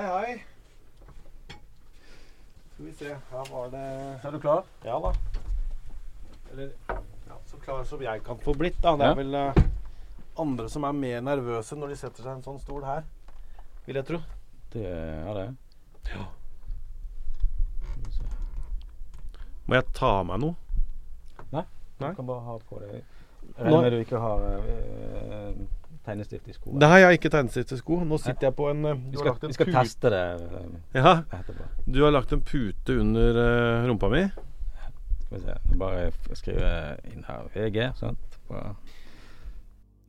Hei, hei. Skal vi se, her var det Er du klar? Ja da. Eller ja, så klar som jeg kan få blitt, da. Det er vel uh, andre som er mer nervøse når de setter seg i en sånn stol her. Vil jeg tro. Det er det. Ja. Må jeg ta av meg noe? Nei. Nei. Du kan bare ha på deg Jeg regner med du ikke har eh, tegnestift i skoene. Det har jeg ikke tegnestift i sko. Nå sitter jeg på en eh, Vi skal, en vi skal teste det eh, Ja, etterpå. du har lagt en pute under uh, rumpa mi. Skal vi se. Nå Bare skrive inn her VG. Sant? På-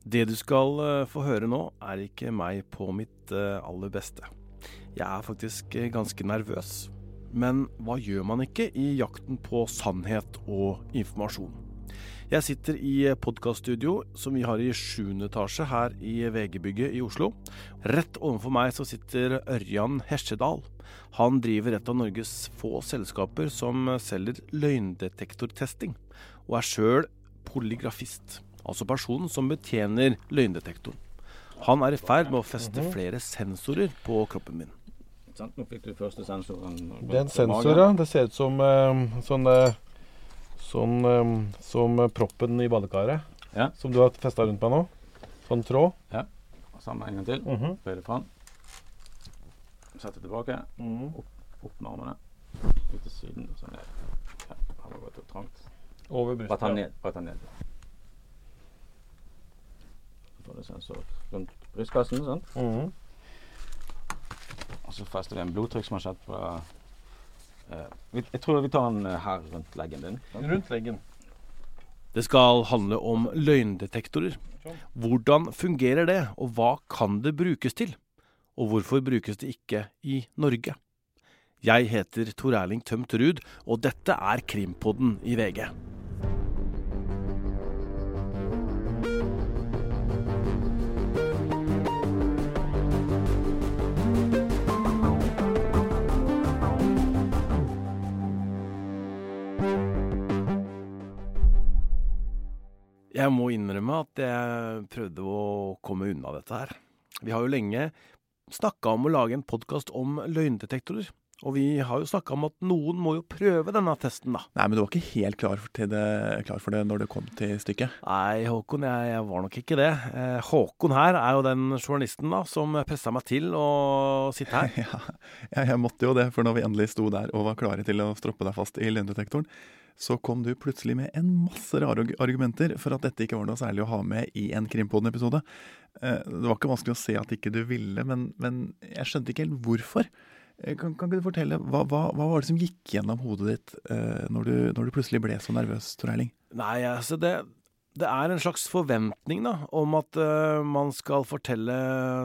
Det du skal få høre nå, er ikke meg på mitt aller beste. Jeg er faktisk ganske nervøs. Men hva gjør man ikke i jakten på sannhet og informasjon? Jeg sitter i podkaststudio som vi har i 7. etasje her i VG-bygget i Oslo. Rett overfor meg så sitter Ørjan Hesjedal. Han driver et av Norges få selskaper som selger løgndetektortesting, og er sjøl polygrafist, altså personen som betjener løgndetektoren. Han er i ferd med å feste flere sensorer på kroppen min. Nå fikk du første sensoren. Det er en sensor, ja. Det ser ut som sånn Sånn eh, som proppen i badekaret. Ja. Som du har festa rundt meg nå. Sånn tråd. Samme en gang til. Mhm. Bøy det fram. Sette tilbake. Mhm. Opp med armene. Ut til siden. og Så ned. Ja, det var det trangt. Over Bare ta ned. Bare ta ned. Så får du sensor rundt brystkassen. sant? -hmm. Og så fester vi en blodtrykksmansjett på Jeg tror vi tar den eh, her rundt leggen din. Rundt leggen. Det skal handle om løgndetektorer. Hvordan fungerer det, og hva kan det brukes til? Og hvorfor brukes det ikke i Norge? Jeg heter Tor Erling Tømt Ruud, og dette er Krimpodden i VG. Jeg må innrømme at jeg prøvde å komme unna dette her. Vi har jo lenge snakka om å lage en podkast om løgndetektorer. Og vi har jo snakka om at noen må jo prøve denne testen, da. Nei, men du var ikke helt klar for, det, klar for det når det kom til stykket. Nei, Håkon, jeg, jeg var nok ikke det. Eh, Håkon her er jo den journalisten da som pressa meg til å sitte her. Ja, ja, jeg måtte jo det, for når vi endelig sto der og var klare til å stroppe deg fast i løgndetektoren, så kom du plutselig med en masse rare argumenter for at dette ikke var noe særlig å ha med i en Krimpodden-episode. Eh, Det var ikke vanskelig å se at ikke du ville, men, men jeg skjønte ikke helt hvorfor. Eh, Kan, kan ikke du fortelle, hva, hva, hva var det som gikk gjennom hodet ditt eh, når, du, når du plutselig ble så nervøs, Tor Erling? Nei, altså det, det er en slags forventning da, om at uh, man skal fortelle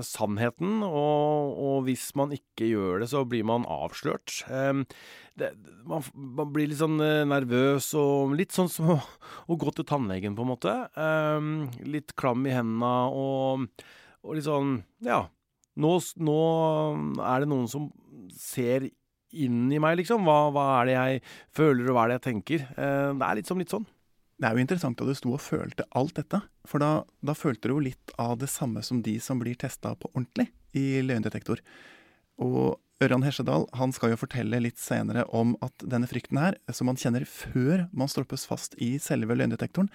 sannheten, og, og hvis man ikke gjør det, så blir man avslørt. Um, det, man, man blir litt sånn eh, nervøs og litt sånn som å, å gå til tannlegen, på en måte. Um, litt klam i hendene og, og litt sånn Ja. Nå, nå er det noen som ser inn i meg, liksom. Hva, hva er det jeg føler, og hva er det jeg tenker? Uh, det er litt som litt sånn. Det er jo interessant at du sto og følte alt dette. For da, da følte du jo litt av det samme som de som blir testa på ordentlig i løgndetektor. Og Ørjan Hesjedal han skal jo fortelle litt senere om at denne frykten her, som man kjenner før man stroppes fast i selve løgndetektoren,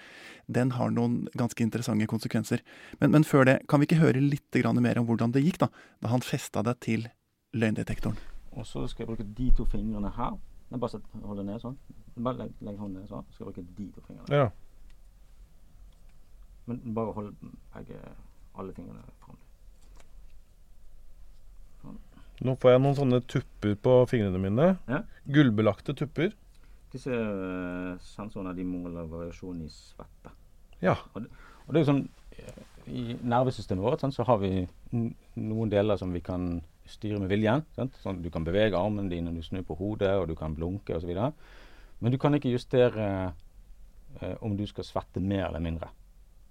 den har noen ganske interessante konsekvenser. Men, men før det, kan vi ikke høre litt mer om hvordan det gikk da, da han festa deg til løgndetektoren? Og så skal jeg bruke de to fingrene her. Jeg bare holder ned sånn. Bare legg, legg hånden ned sånn. Så skal jeg bruke de to fingrene. Ja. Men bare hold begge, alle fingrene fram. Nå får jeg noen sånne tupper på fingrene mine. Ja. Gullbelagte tupper. Disse eh, sensorene de måler variasjon i svette. Ja. Og det er jo sånn eh, I nervesystemet vårt sånn, så har vi noen deler som vi kan styre med viljen. Sånn, du kan bevege armene dine, du snur på hodet, og du kan blunke osv. Men du kan ikke justere eh, om du skal svette mer eller mindre.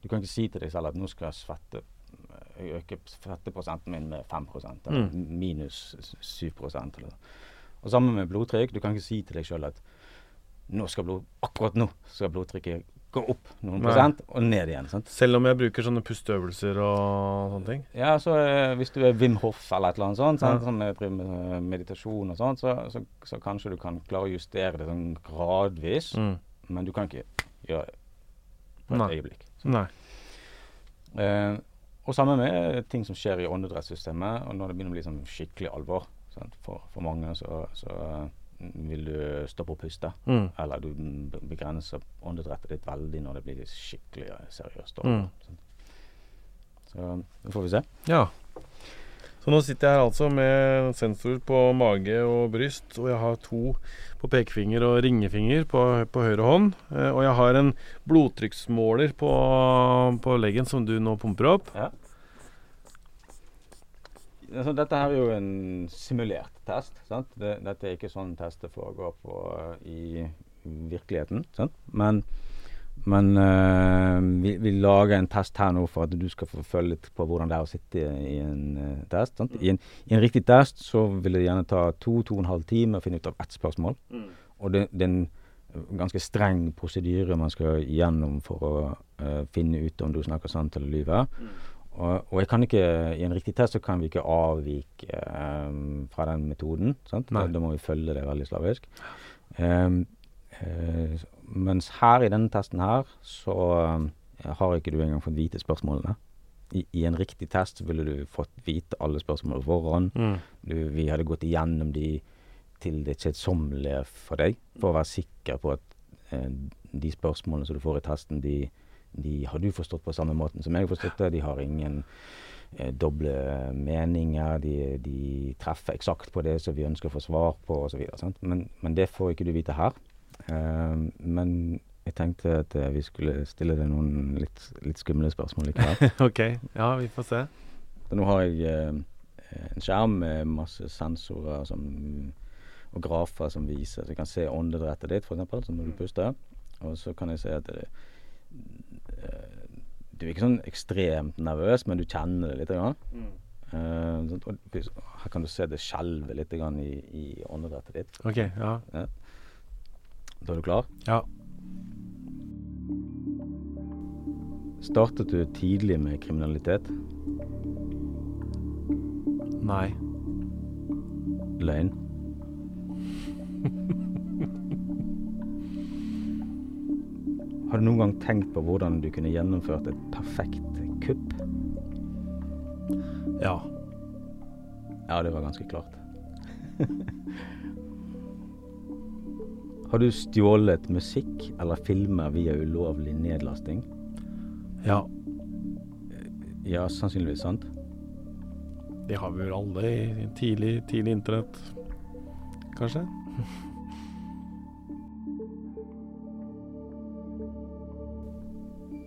Du kan ikke si til deg selv at nå skal jeg svette eh, øke svetteprosenten min med 5% eller Mm. minus 7% eller. Og sammen med blodtrykk. Du kan ikke si til deg sjøl at nå skal blod, akkurat nå skal blodtrykket gå opp noen Nei. prosent og ned igjen. sant? Selv om jeg bruker sånne pusteøvelser og sånne ting? Ja, så eh, Hvis du er Wim Hof eller et eller annet sånt, sant? Ja. som driver med eh, meditasjon og sånt, så, så, så kanskje du kan klare å justere det sånn gradvis. Mm. Men du kan ikke gjøre det på et Nei. øyeblikk. Nei. Eh, og sammen med ting som skjer i åndedrettssystemet, og når det begynner å bli sånn skikkelig alvor. Sant? For, for mange så, så eh, vil du stoppe å puste, Mm. eller du begrenser åndedrettet ditt veldig når det blir skikkelig seriøst. Mm. Så det får vi se. Ja. Så nå sitter jeg her altså med sensor på mage og bryst, og jeg har to på pekefinger og ringefinger på, på høyre hånd. Eh, og jeg har en blodtrykksmåler på, på leggen som du nå pumper opp. Altså, dette her er jo en simulert test. Sant? Det, dette er ikke sånn tester foregår på eh, i virkeligheten. Sant? Men, men eh, vi, vi lager en test her nå for at du skal få følge litt på hvordan det er å sitte i en eh, test. Sant? I, en, I en riktig test så vil det gjerne ta to-to og en halv time å finne ut av ett spørsmål. Og det, det er en ganske streng prosedyre man skal gjennom for å eh, finne ut om du snakker sant eller lyver. Og, og jeg kan ikke, i en riktig test så kan vi ikke avvike um, fra den metoden. Sant? Da, da må vi følge det veldig slavisk. Um, uh, mens her i denne testen her, så um, har ikke du engang fått vite spørsmålene. I, I en riktig test ville du fått vite alle spørsmålene foran. Mm. Du, vi hadde gått igjennom de til det kjedsommelige for deg, for å være sikker på at uh, de spørsmålene som du får i testen, de, de har du forstått på samme måten som jeg har forstått det. De har ingen eh, doble meninger. De, de treffer eksakt på det som vi ønsker å få svar på osv. Men, men det får ikke du vite her. Uh, men jeg tenkte at eh, vi skulle stille deg noen litt, litt skumle spørsmål likevel. OK. Ja, vi får se. Så nå har jeg eh, en skjerm med masse sensorer som, og grafer som viser. Så jeg kan se åndedrettet ditt, f.eks., når du puster. Og så kan jeg se at det, eh, du er ikke sånn ekstremt nervøs, men du kjenner det litt. Grann. Mm. Uh, her kan du se det skjelver litt grann i, i åndedrettet ditt. OK. Ja. Da er du klar? ja. Startet du tidlig med kriminalitet? Nei. Løgn? Har du noen gang tenkt på hvordan du kunne gjennomført et perfekt kupp? Ja. Ja, det var ganske klart. Har du stjålet musikk eller filmer via ulovlig nedlasting? Ja. Ja, sannsynligvis sant. Det har vi vel alle i tidlig, tidlig internett, kanskje?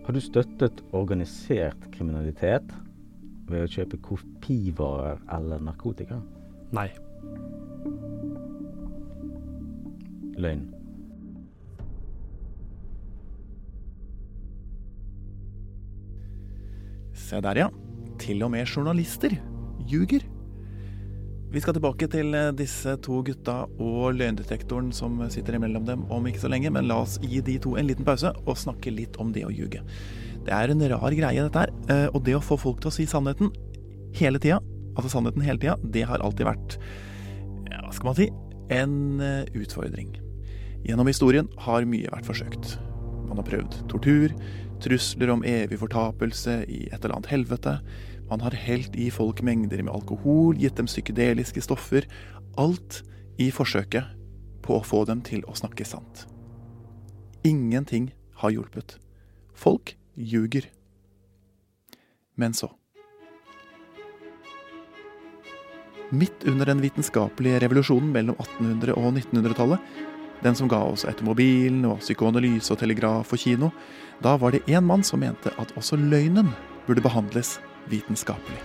Har du støttet organisert kriminalitet ved å kjøpe kopivarer eller narkotika? Nei. Løgn. Se der, ja. Til og med journalister ljuger. Vi skal tilbake til eh, disse to gutta og løgndetektoren som sitter imellom dem om ikke så lenge, men la oss gi de to en liten pause og snakke litt om det å ljuge. Det er en rar greie, dette her. eh, Og det å få folk til å si sannheten hele tida, altså sannheten hele tida, det har alltid vært, hva skal man si, en eh, utfordring. Gjennom historien har mye vært forsøkt. Man har prøvd tortur, trusler om evig fortapelse i et eller annet helvete. Man har helt i folk mengder med alkohol, gitt dem psykedeliske stoffer. Alt i forsøket på å få dem til å snakke sant. Ingenting har hjulpet. Folk ljuger. Men så Midt under den vitenskapelige revolusjonen mellom 1800- og 1900-tallet, den som ga oss automobilen og psykoanalyse og telegraf og kino, da var det én mann som mente at også løgnen burde behandles vitenskapelig.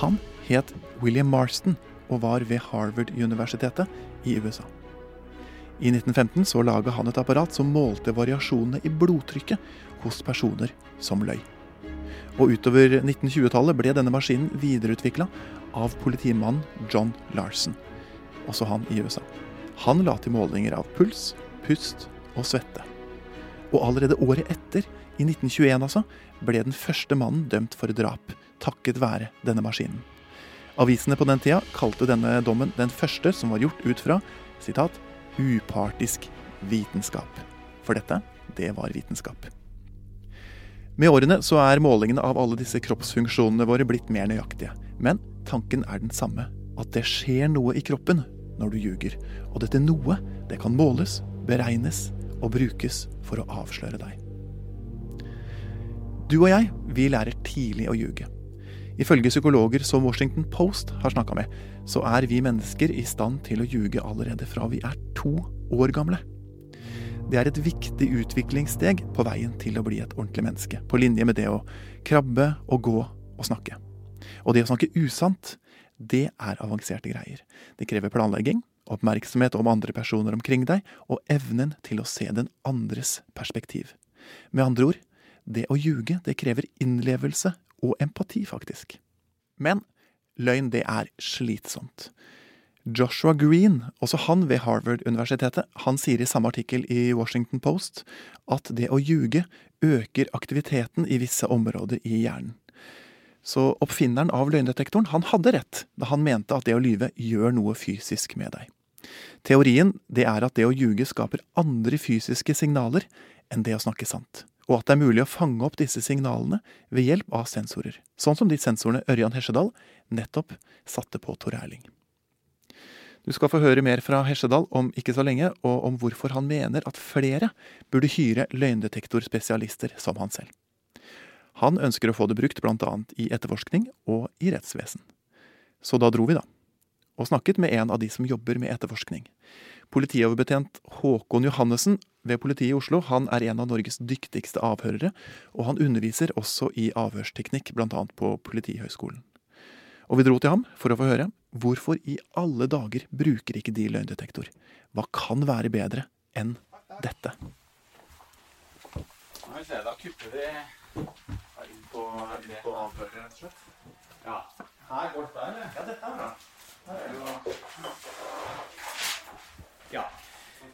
Han het William Marston og var ved Harvard-universitetet i USA. I 1915 så laga han et apparat som målte variasjonene i blodtrykket hos personer som løy. Og utover 1920-tallet ble denne maskinen videreutvikla av politimannen John Larson, også han i USA. Han la til målinger av puls, pust og svette. Og allerede året etter, i 1921 altså, ble den første mannen dømt for drap, takket være denne maskinen. Avisene på den tida kalte denne dommen den første som var gjort ut fra sitat, upartisk vitenskap. For dette, det var vitenskap. Med årene så er målingene av alle disse kroppsfunksjonene våre blitt mer nøyaktige. Men tanken er den samme. At det skjer noe i kroppen når du ljuger. Og dette noe, det kan måles, beregnes og brukes for å avsløre deg. Du og jeg, vi lærer tidlig å ljuge. Ifølge psykologer som Washington Post har snakka med, så er vi mennesker i stand til å ljuge allerede fra vi er to år gamle. Det er et viktig utviklingssteg på veien til å bli et ordentlig menneske, på linje med det å krabbe og gå og snakke. Og det å snakke usant, det er avanserte greier. Det krever planlegging, oppmerksomhet om andre personer omkring deg, og evnen til å se den andres perspektiv. Med andre ord, det å ljuge, det krever innlevelse og empati, faktisk. Men løgn, det er slitsomt. Joshua Green, også han ved Harvard-universitetet, han sier i samme artikkel i Washington Post at det å ljuge øker aktiviteten i visse områder i hjernen. Så oppfinneren av løgndetektoren han hadde rett da han mente at det å lyve gjør noe fysisk med deg. Teorien det er at det å ljuge skaper andre fysiske signaler enn det å snakke sant, og at det er mulig å fange opp disse signalene ved hjelp av sensorer, sånn som de sensorene Ørjan Hesjedal nettopp satte på Tor Erling. Du skal få høre mer fra Hesjedal om ikke så lenge, og om hvorfor han mener at flere burde hyre løgndetektorspesialister som han selv. Han ønsker å få det brukt bl.a. i etterforskning og i rettsvesen. Så da dro vi, da. Og snakket med en av de som jobber med etterforskning. Politioverbetjent Håkon Johannessen ved politiet i Oslo han er en av Norges dyktigste avhørere, og han underviser også i avhørsteknikk, bl.a. på Politihøgskolen. Og vi dro til ham for å få høre hvorfor i alle dager bruker ikke de løgndetektor? Hva kan være bedre enn dette? Da kupper vi inn på, inn på avhøret, rett og slett. Ja. Her går det der, Ja, dette er bra. Her er det jo Ja.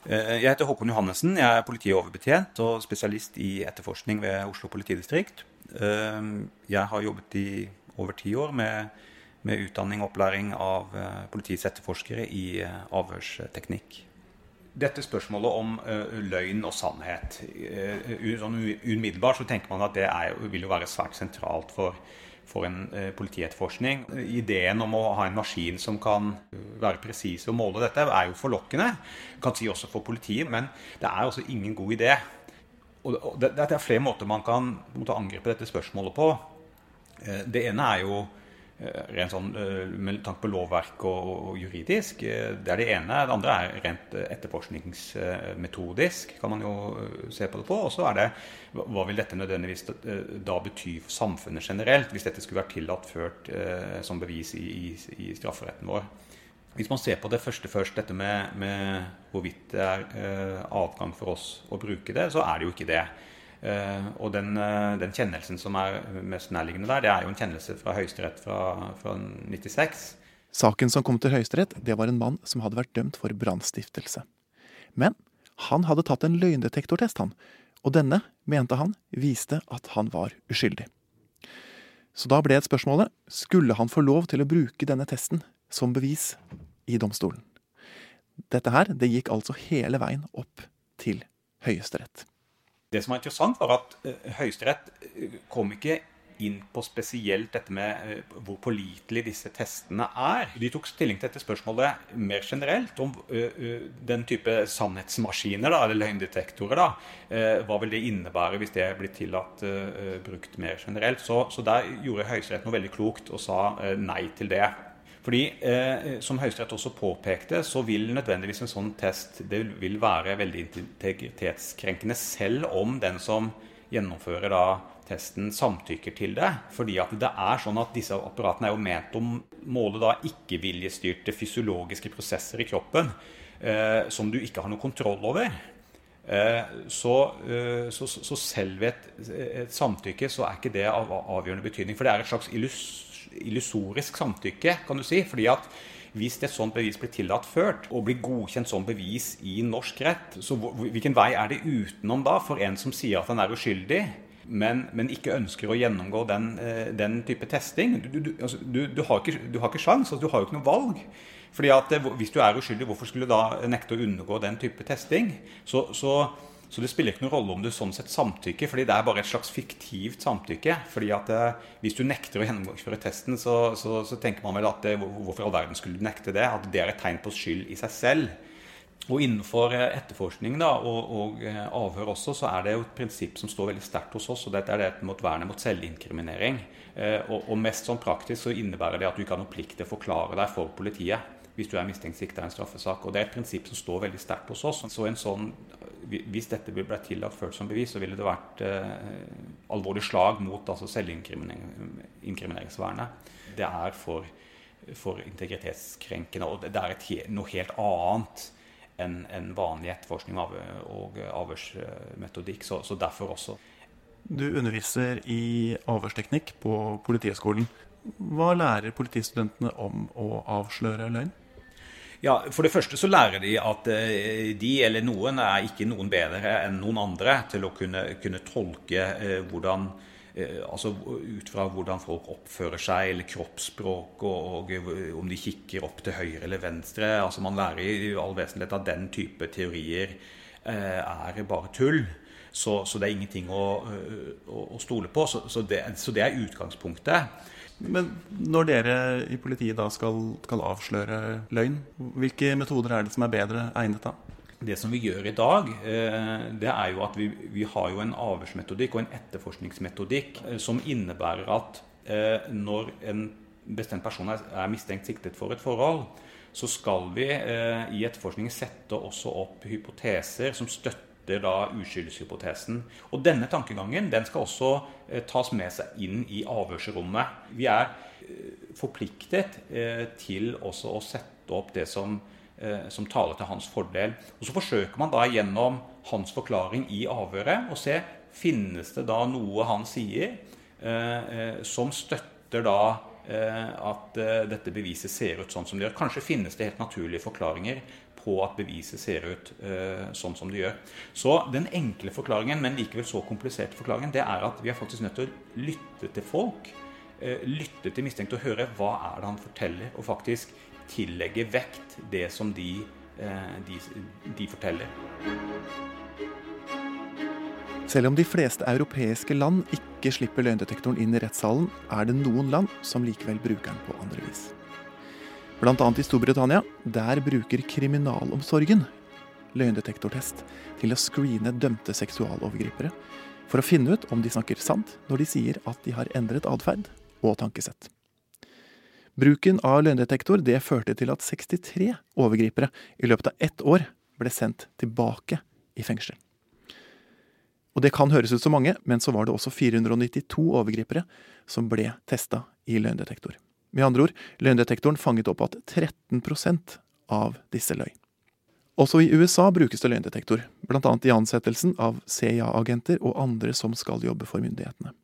Jeg heter Håkon Johannessen. Jeg er politioverbetjent og spesialist i etterforskning ved Oslo politidistrikt. Jeg har jobbet i over ti år med med utdanning og opplæring av eh, politiets etterforskere i eh, avhørsteknikk. Dette spørsmålet om løgn og sannhet sånn Umiddelbart så tenker man at det er, vil jo være svært sentralt for, for en uh, politietterforskning. Ideen om å ha en maskin som kan være presis og måle dette, er jo forlokkende. Kan si også for politiet, men det er også ingen god idé. Og det, er flere måter man kan måtte angripe dette spørsmålet på. Det ene er jo Eh, rent sånn eh, med tanke på lovverk og, og, juridisk. Eh, det er det ene. Det andre er rent etterforskningsmetodisk, kan man jo se på det på. Og så er det hva vil dette nødvendigvis da bety for samfunnet generelt, hvis dette skulle vært tillatt ført eh, som bevis i, i, i, strafferetten vår. Hvis man ser på det første først, dette med, med hvorvidt det er eh, adgang for oss å bruke det, så er det jo ikke det. Eh, og den, eh, den, kjennelsen som er mest nærliggende der, det er jo en kjennelse fra Høyesterett fra, fra 96. Saken som kom til Høyesterett, det var en mann som hadde vært dømt for brannstiftelse. Men han hadde tatt en løgndetektortest, han, og denne, mente han, viste at han var uskyldig. Så da ble et spørsmålet skulle han få lov til å bruke denne testen som bevis i domstolen. Dette her, det gikk altså hele veien opp til Høyesterett. Det som var interessant, var at uh, Høyesterett eh, kom ikke inn på spesielt dette med uh, hvor pålitelige disse testene er. De tok stilling til dette spørsmålet mer generelt, om den type sannhetsmaskiner, eller løgndetektorer. da, Hva vil det innebære hvis det blir tillatt brukt mer generelt? Så, så der gjorde Høyesterett noe veldig klokt og sa nei til det. Fordi, eh, Som Høyesterett også påpekte, så vil nødvendigvis en sånn test det vil være veldig integritetskrenkende, selv om den som gjennomfører da testen, samtykker til det. Fordi at det er sånn at disse apparatene er jo ment å måle ikke-viljestyrte fysiologiske prosesser i kroppen eh, som du ikke har noe kontroll over. Eh, så, eh, så, så, selv ved et, et, samtykke så er ikke det av avgjørende betydning. For det er et slags illus illusorisk samtykke, kan du si. fordi at hvis et sånt bevis blir tillatt ført, og blir godkjent som bevis i norsk rett, så hvilken vei er det utenom da for en som sier at han er uskyldig? Men, men, ikke ønsker å gjennomgå den, eh, den type testing. Du, du, altså, du, du, har ikke, du har ikke sjans, altså, du har jo ikke noe valg. Fordi at eh, Hvis du er uskyldig, hvorfor skulle du da nekte å undergå den type testing? Så, så så det spiller ikke noen rolle om du sånn sett samtykker, fordi det er bare et slags fiktivt samtykke. fordi at eh, Hvis du nekter å gjennomføre testen, så, så, så tenker man vel at det, eh, hvorfor all verden skulle du nekte det? At det er et tegn på skyld i seg selv. Og innenfor eh, etterforskning da, og, og eh, avhør også, så er det jo et prinsipp som står veldig sterkt hos oss, og dette er det mot vernet mot selvinkriminering. Eh, og, og mest sånn praktisk så innebærer det at du ikke har noen plikt til å forklare deg for politiet hvis du er mistenkt sikta i en straffesak. Og Det er et prinsipp som står veldig sterkt hos oss. Så en sånn hvis dette ble tillatt ført som bevis, så ville det vært eh, alvorlig slag mot altså selvinkrimineringsvernet. Det er for, for, integritetskrenkende, og det er et, noe helt annet enn en vanlig etterforskning av, og avhørsmetodikk. Så, så, derfor også. Du underviser i avhørsteknikk på Politihøgskolen. Hva lærer politistudentene om å avsløre løgn? Ja, For det første så lærer de at eh, de eller noen er ikke noen bedre enn noen andre til å kunne, kunne tolke eh, hvordan eh, altså Ut fra hvordan folk oppfører seg, eller kroppsspråk, og, og, om de kikker opp til høyre eller venstre. altså Man lærer i all vesentlighet at den type teorier er bare tull. Så, så det er ingenting å, å, å stole på. Så, så, det, så det er utgangspunktet. Men når dere i politiet da skal, skal, avsløre løgn, hvilke metoder er det som er bedre egnet da? Det som vi gjør i dag, eh, det er jo at vi, vi har jo en avhørsmetodikk og en etterforskningsmetodikk eh, som innebærer at eh, når en bestemt person er mistenkt siktet for et forhold, så skal vi i etterforskningen sette også opp hypoteser som støtter støtter da uskyldshypotesen. Og denne tankegangen den skal også eh, tas med seg inn i avhørsrommet. Vi er eh, forpliktet eh, til også å sette opp det som, som taler til hans fordel. Og Så forsøker man da gjennom hans forklaring i avhøret å se finnes det da noe han sier som støtter da at dette beviset ser ut sånn som det gjør. Kanskje finnes det helt naturlige forklaringer på at beviset ser ut eh, sånn som det gjør. Så den enkle forklaringen, men likevel så kompliserte forklaringen, det er at vi er faktisk nødt til å lytte til folk. Eh, lytte til mistenkte og høre hva er det han forteller, og faktisk tillegge vekt det som de, eh, de, de forteller. Selv om de fleste europeiske land ikke slipper løgndetektoren inn i rettssalen, er det noen land som likevel bruker den på andre vis. Bl.a. i Storbritannia. Der bruker kriminalomsorgen løgndetektortest til å screene dømte seksualovergripere for å finne ut om de snakker sant når de sier at de har endret atferd og tankesett. Bruken av løgndetektor det førte til at 63 overgripere i løpet av ett år ble sendt tilbake i fengsel. Og Det kan høres ut som mange, men så var det også 492 overgripere som ble testa i løgndetektor. Med andre ord, løgndetektoren fanget opp at 13% av disse løy. Også i USA brukes det løgndetektor, bl.a. i ansettelsen av CIA-agenter og andre som skal jobbe for myndighetene.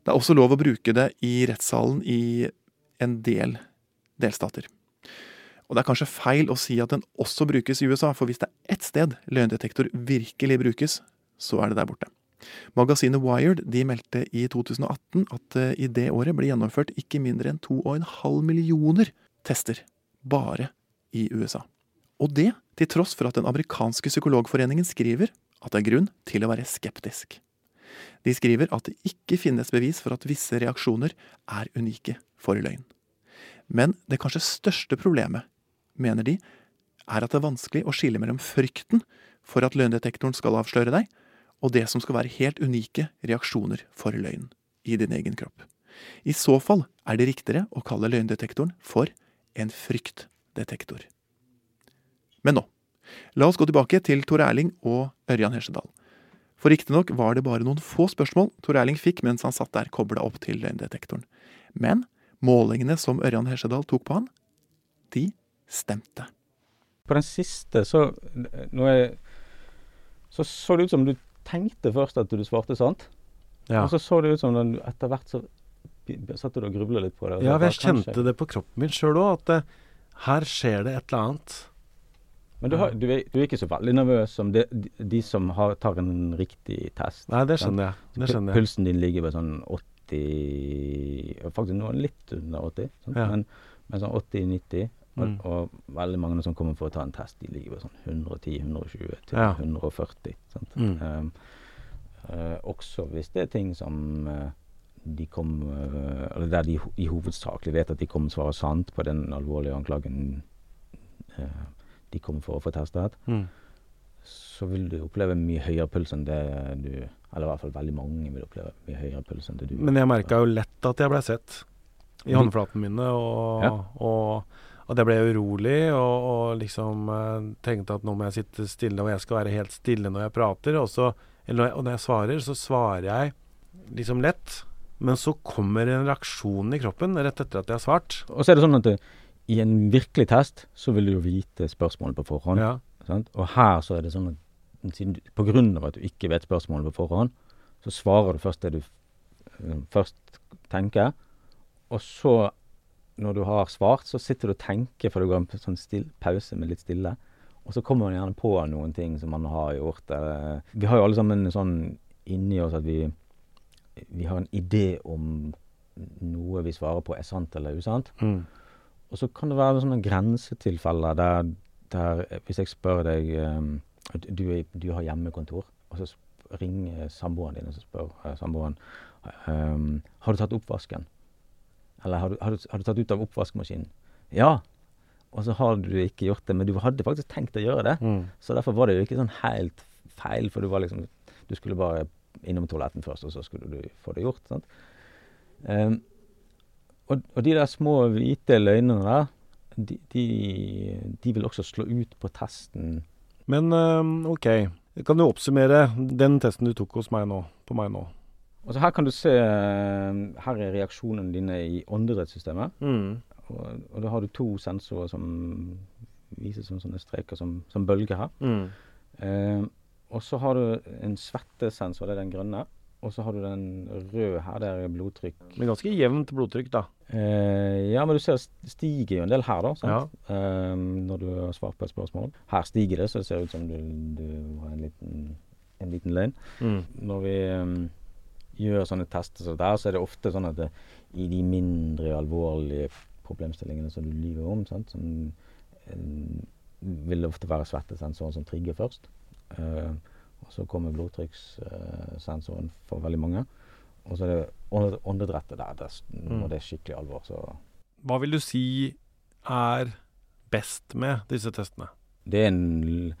Det er også lov å bruke det i rettssalen i en del delstater. Og det er kanskje feil å si at den også brukes i USA, for hvis det er ett sted løgndetektor virkelig brukes, så er det der borte. Magasinet Wired de meldte i 2018 at eh, i det året ble gjennomført ikke mindre enn 2,5 millioner tester bare i USA. Og det til tross for at den amerikanske psykologforeningen skriver at det er grunn til å være skeptisk. De skriver at det ikke finnes bevis for at visse reaksjoner er unike for løgn. Men det kanskje største problemet, mener de, er at det er vanskelig å skille mellom frykten for at løgndetektoren skal avsløre deg, og det som skal være helt unike reaksjoner for løgn i din egen kropp. I så fall er det riktigere å kalle løgndetektoren for en fryktdetektor. Men nå, la oss gå tilbake til Tor Erling og Ørjan Hesjedal. For riktignok var det bare noen få spørsmål Tor Erling fikk mens han satt der kobla opp til løgndetektoren. Men målingene som Ørjan Hesjedal tok på han, de stemte. På den siste så, jeg, så så det ut som du tenkte først at du svarte sant, ja. og så så det ut som den etter hvert så satt du og grubla litt på det. Ja, jeg kjente det på kroppen min sjøl òg. At uh, her skjer det et eller annet. Men du, har, du, er, du, er, ikke så veldig nervøs som de, de, som har, tar en riktig test. Nei, det skjønner jeg. Det skjønner jeg. Pulsen din ligger på sånn 80 Faktisk nå litt under 80, ja. men, men sånn 80-90. Og, mm. og, veldig mange som kommer for å ta en test, de ligger på sånn 110-120 til ja. 140. Mm. Um, uh, også hvis det er ting som uh, de kom uh, Eller der de i hovedsakelig vet at de kommer svarer sant på den alvorlige anklagen de kommer for å få testet, mm. så vil du oppleve mye høyere puls enn det du Eller i hvert fall veldig mange vil oppleve mye høyere puls enn det du Men jeg merka jo lett at jeg ble sett i håndflatene mine, og, ja. og, at det ble jeg urolig og, og liksom uh, tenkte at nå må jeg sitte stille, og jeg skal være helt stille når jeg prater. Og, så, eller, og når jeg svarer, så svarer jeg liksom lett. Men så kommer en reaksjon i kroppen rett etter at jeg har svart. Og så er det sånn at det, i en virkelig test så vil du jo vite spørsmålet på forhånd. Ja. Og her så er det sånn at siden du, på grunn av at du ikke vet spørsmålet på forhånd, så svarer du først det du uh, først tenker. Og så, når du har svart, så sitter du og tenker, for du går en sånn still, pause med litt stille. Og så kommer man gjerne på noen ting som man har gjort. Uh, vi har jo alle sammen sånn inni oss at vi, vi har en idé om noe vi svarer på er sant eller usant. Mm. Og så kan det være sånne grensetilfeller der, der hvis jeg spør deg um, du, du, har hjemmekontor, og så ringer samboeren din og så spør uh, samboeren um, har du tatt oppvasken. Eller har du, har, du, har du, tatt ut av oppvaskmaskinen? Ja. Og så har du ikke gjort det, men du hadde faktisk tenkt å gjøre det. Mm. Så derfor var det jo ikke sånn helt feil, for du var liksom Du skulle bare innom toaletten først, og så skulle du få det gjort. sant? Um, og, og, de der små hvite løgnene der, de, de, de, vil også slå ut på testen. Men um, OK. Kan du oppsummere den testen du tok hos meg nå, på meg nå? Altså her kan du se Her er reaksjonene dine i åndedrettssystemet. Mm. Og, og, da har du to sensorer som vises som sånne streker som, som bølger her. Mm. Eh, og så har du en svettesensor, det er den grønne. Og så har du den røde her, det er blodtrykk. Men ganske jevnt blodtrykk, da. Eh, ja, men du ser det stiger jo en del her, da. Sant? Ja. Eh, når du har svart på et spørsmål. Her stiger det, så det ser ut som du, du har en liten, en liten løgn. Mm. Når vi um, gjør sånne tester så der, så er det ofte sånn at det, i de mindre alvorlige problemstillingene som du lyver om, sant, som, um, vil det ofte være svettesensoren som trigger først. Uh, og så kommer blodtrykkssensoren for veldig mange. Og så er det åndedrettet der, der når mm. det er skikkelig alvor. Så Hva vil du si er best med disse testene? Det er en,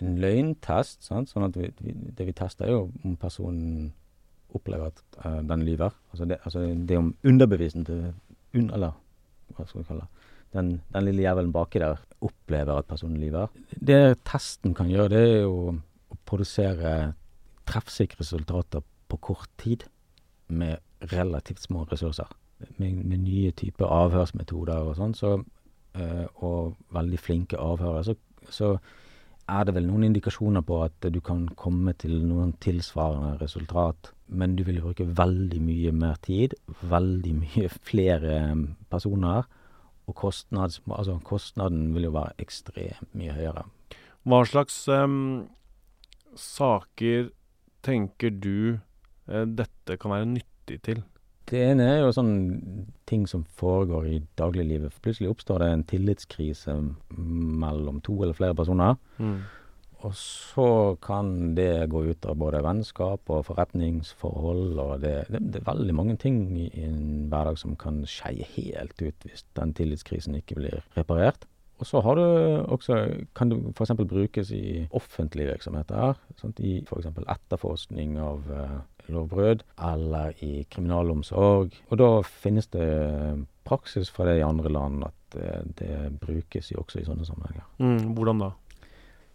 en løgntest. Sant? Sånn at vi, vi, det vi tester, er jo om personen opplever at uh, den lyver. Altså det, altså det om underbevisen til un, Eller hva skal vi kalle det? Den, den lille jævelen baki der opplever at personen lyver. Det testen kan gjøre, det er jo å produsere treffsikre resultater på kort tid med relativt små ressurser. Med, med nye typer avhørsmetoder og sånn, så, uh, og veldig flinke avhørere, så, så, er det vel noen indikasjoner på at du kan komme til noen tilsvarende resultat. Men du vil bruke veldig mye mer tid, veldig mye flere personer. Og kostnads, altså kostnaden vil jo være ekstremt mye høyere. Hva slags um, saker tenker du uh, dette kan være nyttig til? Det ene er jo sånn ting som foregår i dagliglivet. Plutselig oppstår det en tillitskrise mellom to eller flere personer. Mm. Og så kan det gå ut av både vennskap og forretningsforhold. og det, det, det, er veldig mange ting i en hverdag som kan skeie helt ut hvis den tillitskrisen ikke blir reparert. Og så har du også, kan det f.eks. brukes i offentlige virksomheter. Sant? I f.eks. etterforskning av uh, lovbrudd, eller i kriminalomsorg. Og da finnes det praksis fra det i andre land at uh, det brukes jo også i sånne sammenhenger. Mm, hvordan da?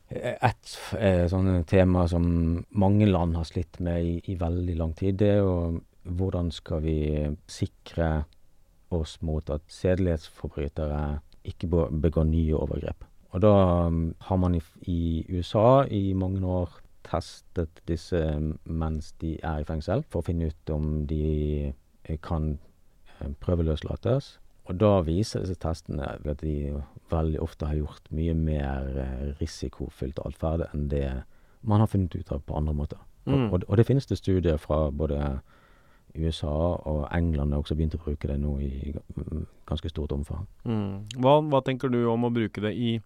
Et eh, sånne tema som mange land har slitt med i, i veldig lang tid, det er jo hvordan skal vi sikre oss mot at sedelighetsforbrytere ikke begår nye overgrep. Og da um, har man i, i, USA i mange år testet disse mens de er i fengsel, for å finne ut om de eh, kan eh, prøveløslates. Og da viser disse testene at de veldig ofte har gjort mye mer eh, risikofylt atferd enn det man har funnet ut av på andre måter. Mm. Og, og det finnes det studier fra både USA og England har også begynt å bruke det nå i ganske stort omfang. Mm. Hva, hva tenker du om å bruke det i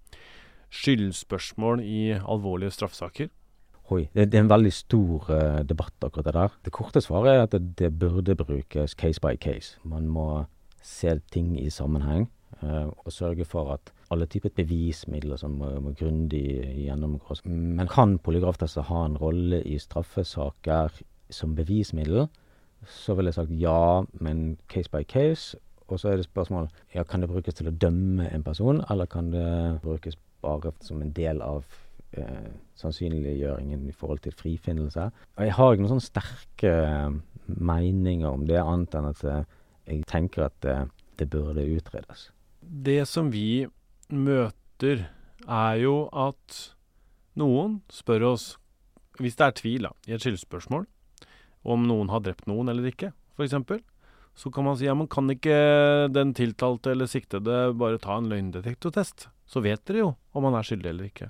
skyldspørsmål i alvorlige straffesaker? Oi, det, det er en veldig stor uh, debatt akkurat det der. Det korte svaret er at det, det burde brukes case by case. Man må se ting i sammenheng uh, og sørge for at alle typer bevismidler som må, må grundig gjennomgås. Men kan polygraftester ha en rolle i straffesaker som bevismiddel, så ville jeg sagt ja, men case by case. Og så er det spørsmål ja, kan det brukes til å dømme en person, eller kan det brukes bare som en del av eh, sannsynliggjøringen i forhold til frifinnelse. Og jeg har ikke noen sånne sterke eh, meninger om det, annet enn at eh, jeg tenker at det, det burde utredes. Det som vi møter, er jo at noen spør oss, hvis det er tvil da, i et skyldspørsmål, om noen har drept noen eller ikke, f.eks., så kan man si ja, men kan ikke den tiltalte eller siktede bare ta en løgndetektortest? Så vet dere jo om han er skyldig eller ikke.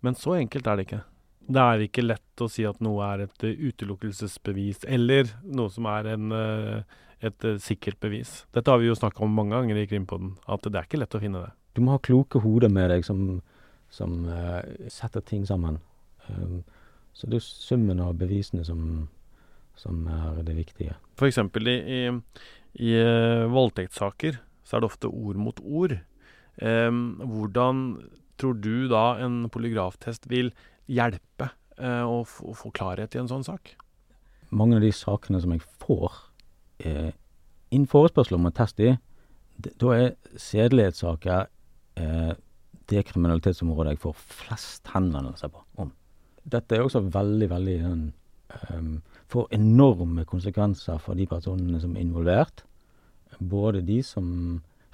Men så enkelt er det ikke. Det er ikke lett å si at noe er et eh, utelukkelsesbevis, eller noe som er en, eh, et eh, sikkert bevis. Dette har vi jo snakka om mange ganger i Krimpodden, at det er ikke lett å finne det. Du må ha kloke hoder med deg som, som uh, setter ting sammen. Um, så det er summen av bevisene som, som er det viktige. Eksempel i, i, i voldtektssaker så er det ofte ord mot ord. Um, hvordan tror du da en polygraftest vil hjelpe eh, å, få klarhet i en sånn sak? Mange av de sakene som jeg får eh, inn forespørsel om en test i, da er sedelighetssaker eh, det kriminalitetsområdet jeg får flest henvendelser på om. Dette er også veldig, veldig um, Får enorme konsekvenser for de personene som er involvert. Både de som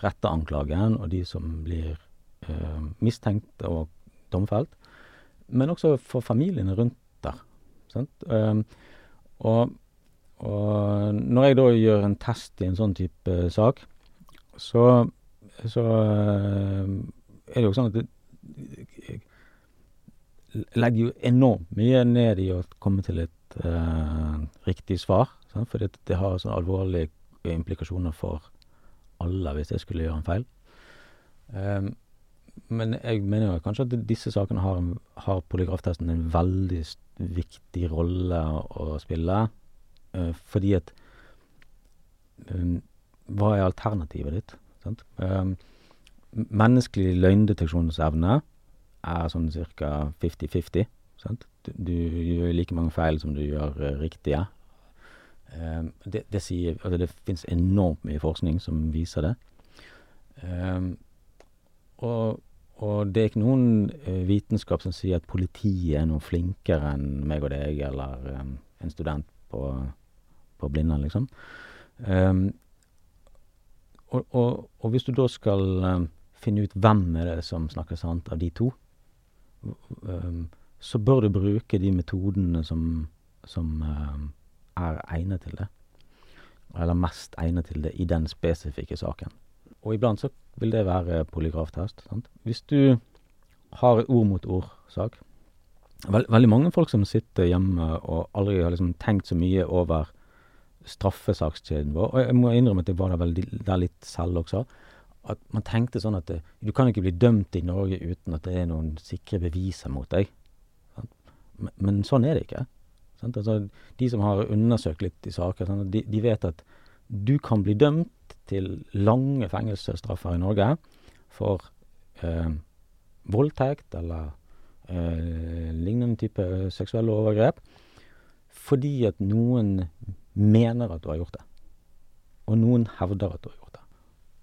retter anklagen, og de som blir mistenkt og domfelt. Men også for familiene rundt der. Sant? Um, og, og når jeg da gjør en test i en sånn type sak, så, så eh, er det jo sånn at det, jeg legger jo enormt mye ned i å komme til et eh, riktig svar. Sant? For det, det har sånne alvorlige implikasjoner for alle hvis jeg skulle gjøre en feil. Um, men jeg mener jo kanskje at disse sakene har, har polygraftesten en veldig viktig rolle å spille. eh, fordi at um, Hva er alternativet ditt? Sant? Um, menneskelig løgndeteksjonsevne er sånn ca. 50-50. sant? Du, du gjør like mange feil som du gjør eh, riktige. Um, det, det sier Altså, det finnes enormt mye forskning som viser det. Um, og, og det er ikke noen eh, vitenskap som sier at politiet er noe flinkere enn meg og deg, eller en student på, på Blindern, liksom. Og, og, og hvis du da skal finne ut hvem er det som snakker sant av de to, så bør du bruke de metodene som, som er egnet til det. Eller mest egnet til det i den spesifikke saken. Og iblant så vil det være polygraftest. Sant? Hvis du har ord mot ord-sak veld, Veldig mange folk som sitter hjemme og aldri har liksom tenkt så mye over straffesakskjeden vår. Og jeg må innrømme at jeg var der, veldig, der litt selv også. At man tenkte sånn at det, du kan ikke bli dømt i Norge uten at det er noen sikre beviser mot deg. Men, men sånn er det ikke. Altså, de som har undersøkt litt i saker, sant? De, de vet at du kan bli dømt til lange fengselsstraffer i Norge for eh, voldtekt eller eh, lignende type seksuelle overgrep fordi at noen mener at du har gjort det. Og noen hevder at du har gjort det.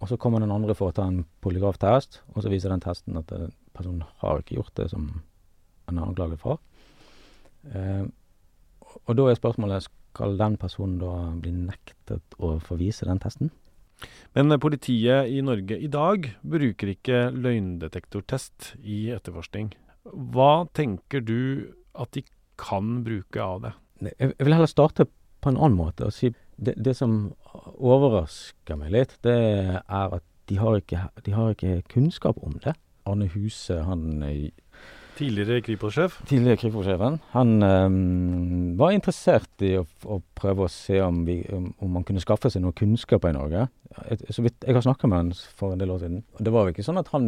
Og så kommer den andre for å ta en polygraftest, og så viser den testen at eh, personen har ikke gjort det som han er anklaget for. Eh, og da er spørsmålet skal den personen da bli nektet å få vise den testen? Men eh, politiet i Norge i dag bruker ikke løgndetektortest i etterforskning. Hva tenker du at de kan bruke av det? Jeg vil heller starte på en annen måte og si det, det som overrasker meg litt, det er at de har ikke, de har ikke kunnskap om det. Arne Huse, han eh, Tidligere Kripos-sjef? Tidligere Kripos-sjefen. Han um, var interessert i å, å, prøve å se om, vi, om, man kunne skaffe seg noe kunnskap i Norge. Et, så vidt jeg har snakka med han for en del år siden. Det var jo ikke sånn at han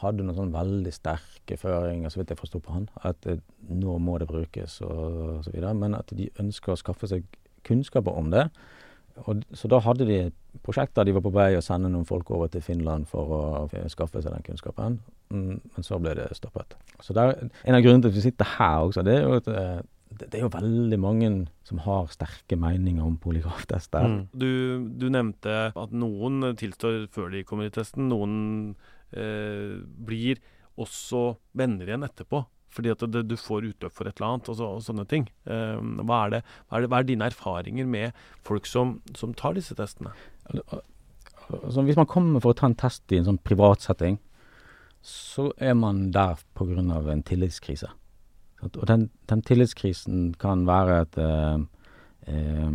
hadde noen sånn veldig sterke føringer, så vidt jeg forsto på han, at uh, nå må det brukes og, og så videre. Men at de ønsker å skaffe seg kunnskaper om det. Og, så da hadde de et prosjekt der de var på vei å sende noen folk over til Finland for å skaffe seg den kunnskapen, mm, men så ble det stoppet. Så der, En av grunnene til at vi sitter her også, det er jo at eh, det, er jo veldig mange som har sterke meninger om polygraftester. Mm. Du, du, nevnte at noen tilstår før de kommer i testen. Noen eh, blir også venner igjen etterpå. Fordi at det, du får utløp for et eller annet, og, så, og sånne ting. Um, hva, er det, hva, er det, hva, er dine erfaringer med folk som, som tar disse testene? Altså, hvis man kommer for å ta en test i en sånn privat setting, så er man der pga. en tillitskrise. Og den, den, tillitskrisen kan være at eh, eh,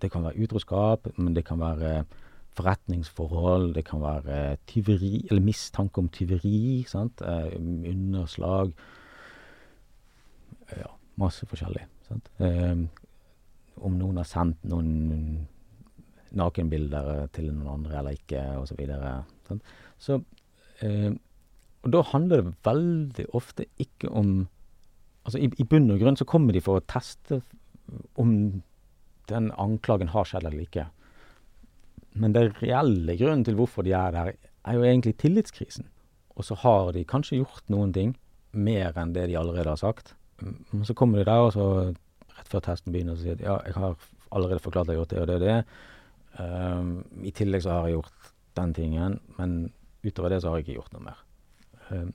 Det kan være utroskap, men det kan være forretningsforhold, det kan være tyveri, eller mistanke om tyveri, sant? Eh, underslag Ja, masse forskjellig. Sant? Eh, om noen har sendt noen nakenbilder til noen andre eller ikke, osv. Så, videre, så eh, Og da handler det veldig ofte ikke om Altså i, i bunn og grunn så kommer de for å teste om den anklagen har skjedd eller ikke. Men den reelle grunnen til hvorfor de er der, er jo egentlig tillitskrisen. Og så har de kanskje gjort noen ting mer enn det de allerede har sagt. Men så kommer de der, og så rett før testen begynner, så sier de ja, jeg har allerede forklart at jeg har gjort det og det og det. Um, I tillegg så har jeg gjort den tingen, men utover det så har jeg ikke gjort noe mer. Um,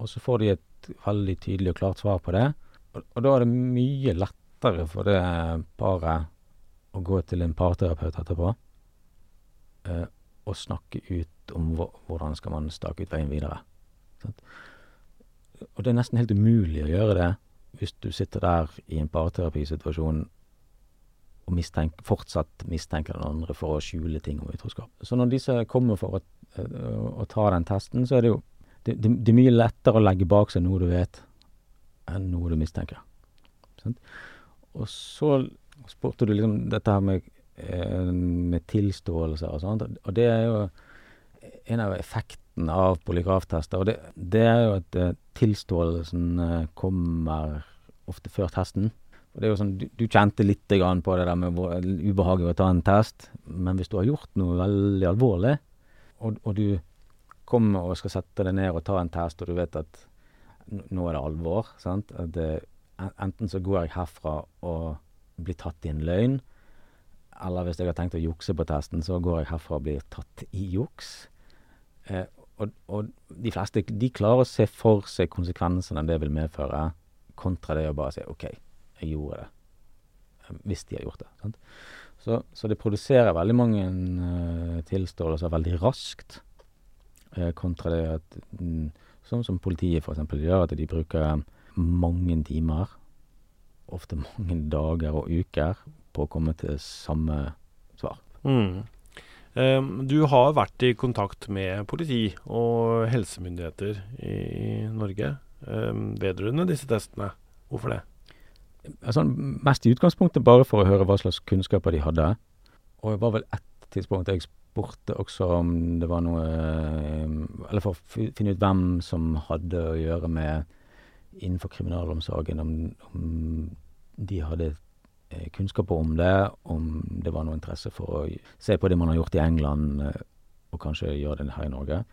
og så får de et veldig tydelig og klart svar på det, og, og da er det mye lettere for det paret å gå til en parterapeut etterpå eh, å snakke ut om hvordan skal man stake ut veien videre. Sant? Og det er nesten helt umulig å gjøre det hvis du sitter der i en parterapisituasjon og mistenk, fortsatt mistenker den andre for å skjule ting om utroskap. Så når disse kommer for å, å, å ta den testen, så er det jo det, det, det, er mye lettere å legge bak seg noe du vet, enn noe du mistenker. Sant? Og så spurte du liksom dette her med Eh, med tilståelser og sånt. Og det er jo en av effektene av polygraftester. Og det, det er jo at uh, tilståelsen kommer ofte før testen. Og det er jo sånn, Du, du kjente litt på det der med ubehaget ved å ta en test, men hvis du har gjort noe veldig alvorlig, og, og du kommer og skal sette deg ned og ta en test, og du vet at nå er det alvor sant? Det, Enten så går jeg herfra og blir tatt i en løgn, eller hvis jeg har tenkt å jukse på testen, så går jeg herfra og blir tatt i juks. Eh, og, og, de fleste de klarer å se for seg konsekvensene det vil medføre, kontra det å bare si OK, jeg gjorde det. Eh, hvis de har gjort det. Så, så, det produserer veldig mange uh, tilståelser veldig raskt, uh, kontra det at mm, Sånn som politiet f.eks. gjør, at de bruker mange timer, ofte mange dager og uker, på å komme til samme svar. Mm. Du har vært i kontakt med politi og helsemyndigheter i, Norge vedrørende disse testene. Hvorfor det? Altså, mest i utgangspunktet bare for å høre hva slags kunnskaper de hadde. Og det var vel ett tidspunkt jeg spurte også om det var noe Eller for å finne ut hvem som hadde å gjøre med innenfor kriminalomsorgen, om, om de hadde kunnskaper om det, om det var noe interesse for å se på det man har gjort i England, eh, og kanskje gjøre det her i Norge.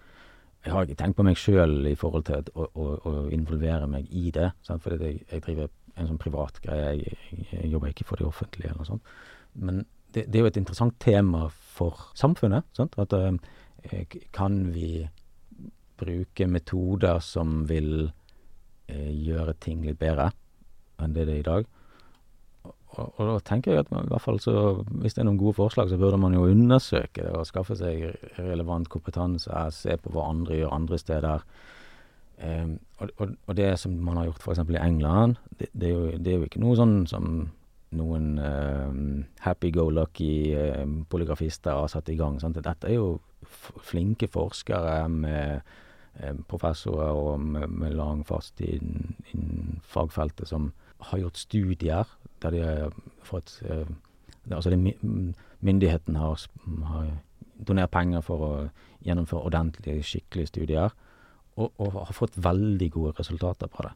Jeg har ikke tenkt på meg sjøl i forhold til å, å, å, involvere meg i det. Sant? For jeg, jeg, driver en sånn privat greie, jeg, jeg, jobber ikke for det offentlige eller noe sånt. Men det, det er jo et interessant tema for samfunnet. Sant? At uh, kan vi bruke metoder som vil gjøre ting litt bedre enn det det er i dag? Og, og, da tenker jeg at man, i hvert fall så, hvis det er noen gode forslag, så burde man jo undersøke det og skaffe seg relevant kompetanse, se på hva andre gjør andre steder. Um, og, og, og, det som man har gjort f.eks. i England, det, det, er jo, det, er jo, ikke noe sånn som noen um, happy-go-lucky um, polygrafister har satt i gang. Sant? Dette er jo flinke forskere med professorer og med, med lang fast innen fagfeltet som har gjort studier der de har fått Altså det, myndigheten har, har donert penger for å gjennomføre ordentlige, skikkelige studier, og, og har fått veldig gode resultater på det.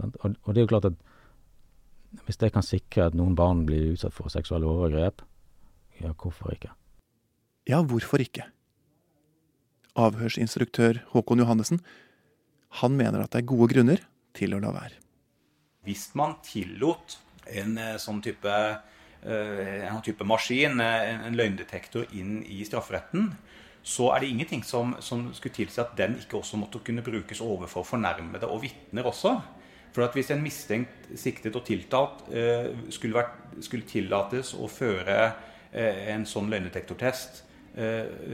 Og, og, det er jo klart at hvis det kan sikre at noen barn blir utsatt for seksuelle overgrep, ja, hvorfor ikke? Ja, hvorfor ikke? Avhørsinstruktør Håkon Johannessen, han mener at det er gode grunner til å la være. Hvis man tillot en eh, sånn type, eh, en type maskin, eh, en løgndetektor, inn i strafferetten, så er det ingenting som, som skulle tilsi at den ikke også måtte kunne brukes overfor fornærmede og vitner også. For at Hvis en mistenkt, siktet og tiltalt skulle, vært, skulle, tillates å føre en sånn løgndetektortest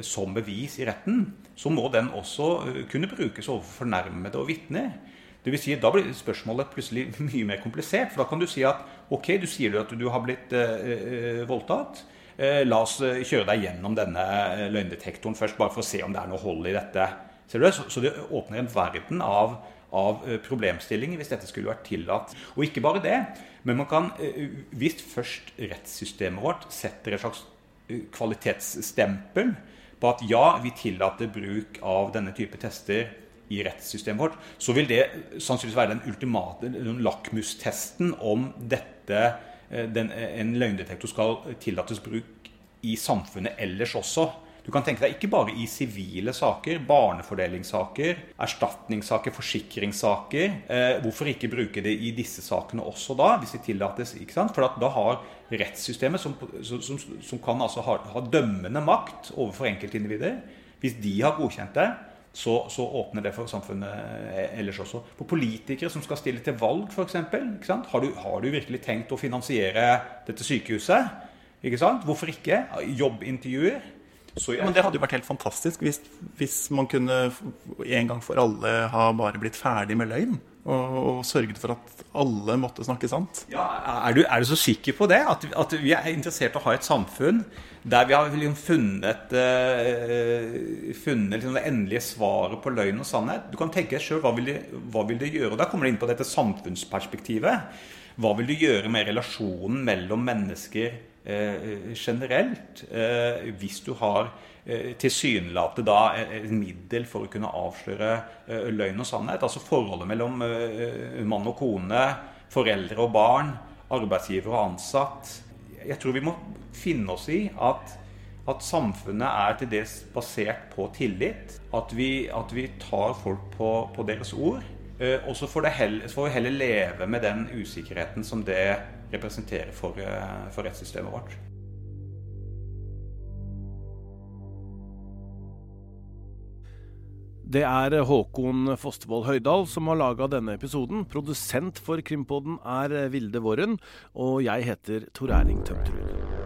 som bevis i retten, så må den også kunne brukes overfor fornærmede og vitner. Det vil si, Da blir spørsmålet plutselig mye mer komplisert. For da kan du si at ok, du sier at du har blitt eh, eh, voldtatt. la oss kjøre deg gjennom denne løgndetektoren først, bare for å se om det er noe hold i dette. Ser du det? Så, så det åpner en verden av av eh, problemstillinger hvis dette skulle vært tillatt. Og ikke bare det, men man kan, eh, hvis først rettssystemet vårt setter et slags eh, kvalitetsstempel på at ja, vi tillater bruk av denne type tester i rettssystemet vårt, så vil det sannsynligvis være den ultimate lakmustesten om dette, den, en løgndetektor skal tillates bruk i samfunnet ellers også. Du kan tenke deg ikke bare i sivile saker, barnefordelingssaker, erstatningssaker, forsikringssaker. Eh, hvorfor ikke bruke det i disse sakene også da, hvis det tillates? ikke sant? For da har rettssystemet, som, som, som kan altså ha, ha, dømmende makt overfor enkeltindivider, hvis de har godkjent det, så, så, åpner det for samfunnet ellers også. For politikere som skal stille til valg, f.eks. Har, har du virkelig tenkt å finansiere dette sykehuset? Ikke sant? Hvorfor ikke? Jobbintervjuer. Jeg, men det hadde jo vært helt fantastisk hvis, hvis, man kunne en gang for alle ha bare blitt ferdig med løgn. Og, og sørget for at alle måtte snakke sant. Ja, er, du, er du så sikker på det? At, at, vi er interessert i å ha et samfunn der vi har liksom funnet, uh, funnet liksom det endelige svaret på løgn og sannhet? Du kan tenke deg sjøl hva, vil det gjøre? Og Da kommer det inn på dette samfunnsperspektivet. Hva vil du gjøre med relasjonen mellom mennesker Eh, generelt, eh, hvis du har tilsynelatende da et middel for å kunne avsløre løgn og sannhet. Altså forholdet mellom mann og kone, foreldre og barn, arbeidsgiver og ansatt. Jeg tror vi må finne oss i at, at samfunnet er til dels basert på tillit. At vi, at vi tar folk på, på deres ord. Og så får, vi heller leve med den usikkerheten som det representerer for, eh, for rettssystemet vårt. Det er Håkon Fostervoll Høydal som har laga denne episoden. Produsent for Krimpodden er Vilde Våren, og jeg heter Tor Erling Tømterud.